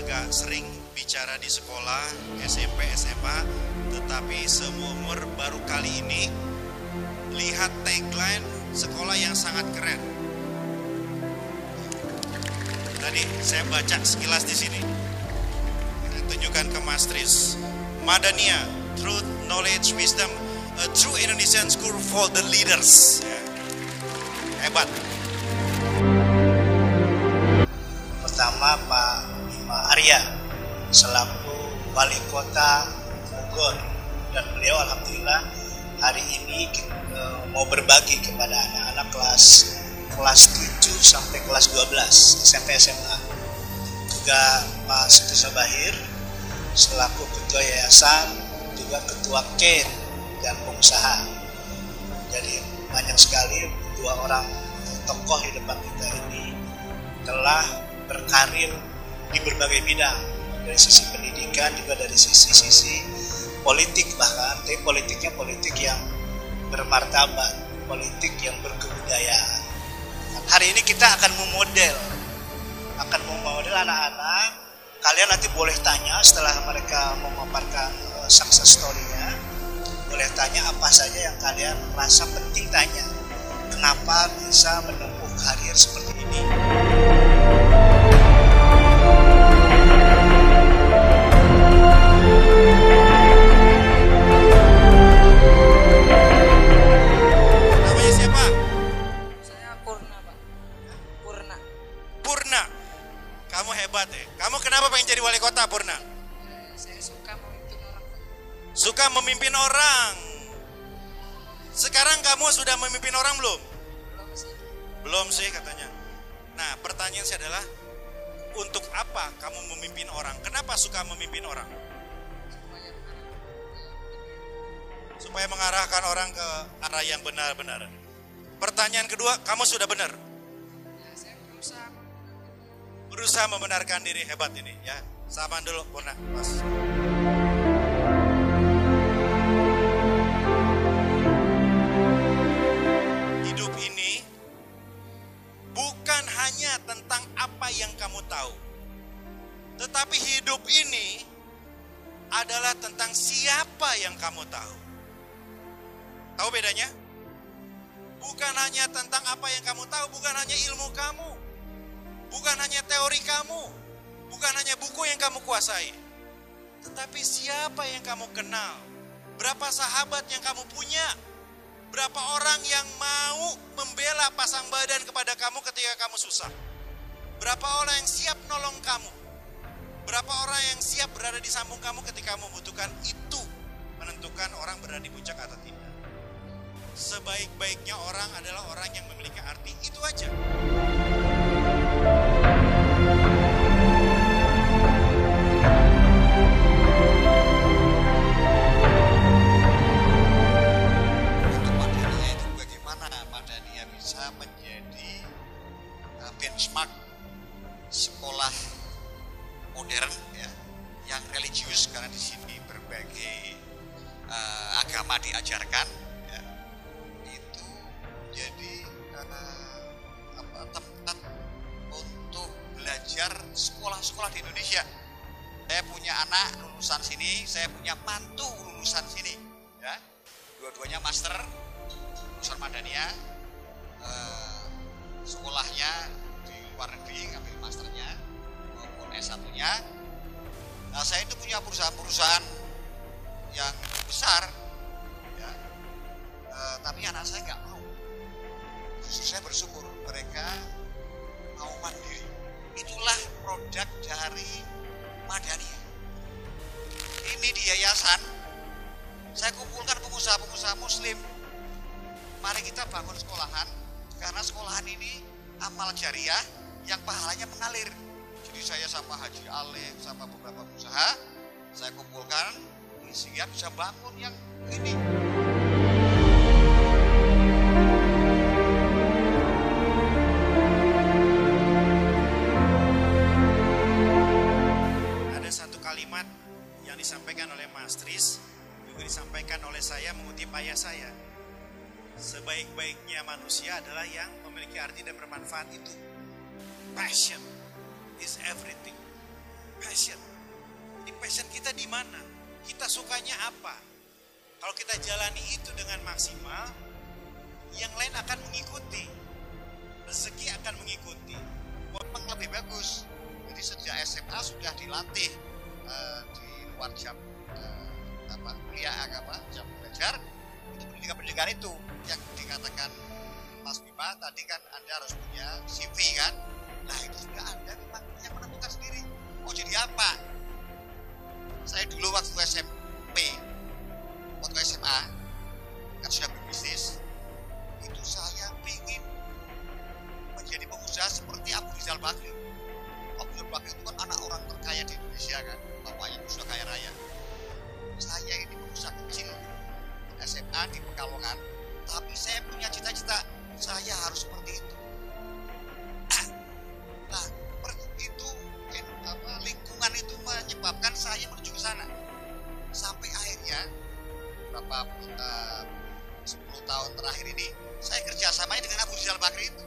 agak sering bicara di sekolah SMP SMA tetapi semua umur baru kali ini lihat tagline sekolah yang sangat keren. Tadi saya baca sekilas di sini. Tunjukkan ke Mas Tris. Madania, Truth, Knowledge, Wisdom, a true Indonesian school for the leaders. Ya. Hebat. Pertama Pak Arya selaku wali kota Bogor. Dan beliau alhamdulillah hari ini eh, mau berbagi kepada anak-anak kelas kelas 7 sampai kelas 12 SMP SMA juga Pak Sutisno Bahir selaku ketua yayasan juga ketua KEN dan pengusaha. Jadi banyak sekali dua orang tokoh di depan kita ini telah berkarir di berbagai bidang. Dari sisi pendidikan juga dari sisi-sisi politik bahkan. Tapi politiknya politik yang bermartabat politik yang berkebudayaan. Hari ini kita akan memodel. Akan memodel anak-anak. Kalian nanti boleh tanya setelah mereka memaparkan uh, success story-nya. Boleh tanya apa saja yang kalian rasa penting tanya. Kenapa bisa menempuh karir seperti ini wali kota Purna? Eh, Saya suka memimpin orang. Suka memimpin orang. Sekarang kamu sudah memimpin orang belum? Belum sih. Belum sih katanya. Nah pertanyaan saya adalah, untuk apa kamu memimpin orang? Kenapa suka memimpin orang? Supaya Supaya mengarahkan orang ke arah yang benar-benar. Pertanyaan kedua, kamu sudah benar. ya, saya berusaha Berusaha membenarkan diri hebat ini ya. Sama dulu Purna, Mas. Hidup ini bukan hanya tentang apa yang kamu tahu. Tetapi hidup ini adalah tentang siapa yang kamu tahu. Tahu bedanya? Bukan hanya tentang apa yang kamu tahu, bukan hanya ilmu kamu. Bukan hanya teori kamu, bukan hanya buku yang kamu kuasai. Tetapi siapa yang kamu kenal? Berapa sahabat yang kamu punya? Berapa orang yang mau membela pasang badan kepada kamu ketika kamu susah? Berapa orang yang siap nolong kamu? Berapa orang yang siap berada di samping kamu ketika kamu membutuhkan itu menentukan orang berada di puncak atau tidak. Sebaik-baiknya orang adalah orang yang memiliki arti itu aja. Madania bisa menjadi uh, benchmark sekolah modern ya yang religius. Karena di sini berbagai uh, agama diajarkan ya. itu jadi uh, apa, tempat untuk belajar sekolah-sekolah di Indonesia. Saya punya anak lulusan sini saya punya mantu lulusan sini ya. Dua-duanya master lulusan Madania eh, sekolahnya di luar negeri ngambil masternya maupun S1 nya nah saya itu punya perusahaan-perusahaan yang besar ya. Eh, tapi anak saya nggak mau. Justru saya bersyukur mereka mau mandiri. Itulah produk dari Madania ini di yayasan. Saya kumpulkan pengusaha-pengusaha muslim. Mari kita bangun sekolahan karena sekolahan ini amal jariah yang pahalanya mengalir. Jadi saya sama Haji Alif, sama beberapa pengusaha, saya kumpulkan sehingga bisa bangun yang ini. Ada satu kalimat yang disampaikan oleh Mas Tris, juga disampaikan oleh saya mengutip ayah saya. Sebaik-baiknya manusia adalah yang memiliki arti dan bermanfaat itu. Passion is everything. passion. Ini passion kita di mana? Kita sukanya apa? Kalau kita jalani itu dengan maksimal, yang lain akan mengikuti. Rezeki akan mengikuti. memang lebih bagus. Jadi sejak SMA sudah dilatih eh, di luar jam eh, apa kuliah agama, jam belajar itu pendidikan-pendidikan itu yang dikatakan Mas Bima tadi kan Anda harus punya CV kan. Nah itu sudah Anda memang yang menentukan sendiri. Mau jadi apa? Saya dulu waktu SMP, waktu SMA kan sudah berbisnis, itu saya SMA di Pekalongan, tapi saya punya cita-cita saya harus seperti itu. Nah, itu eh, apa, lingkungan itu menyebabkan saya menuju ke sana. Sampai akhirnya berapa eh, 10 tahun terakhir ini saya kerjasamanya dengan Abu Rizal Bakri itu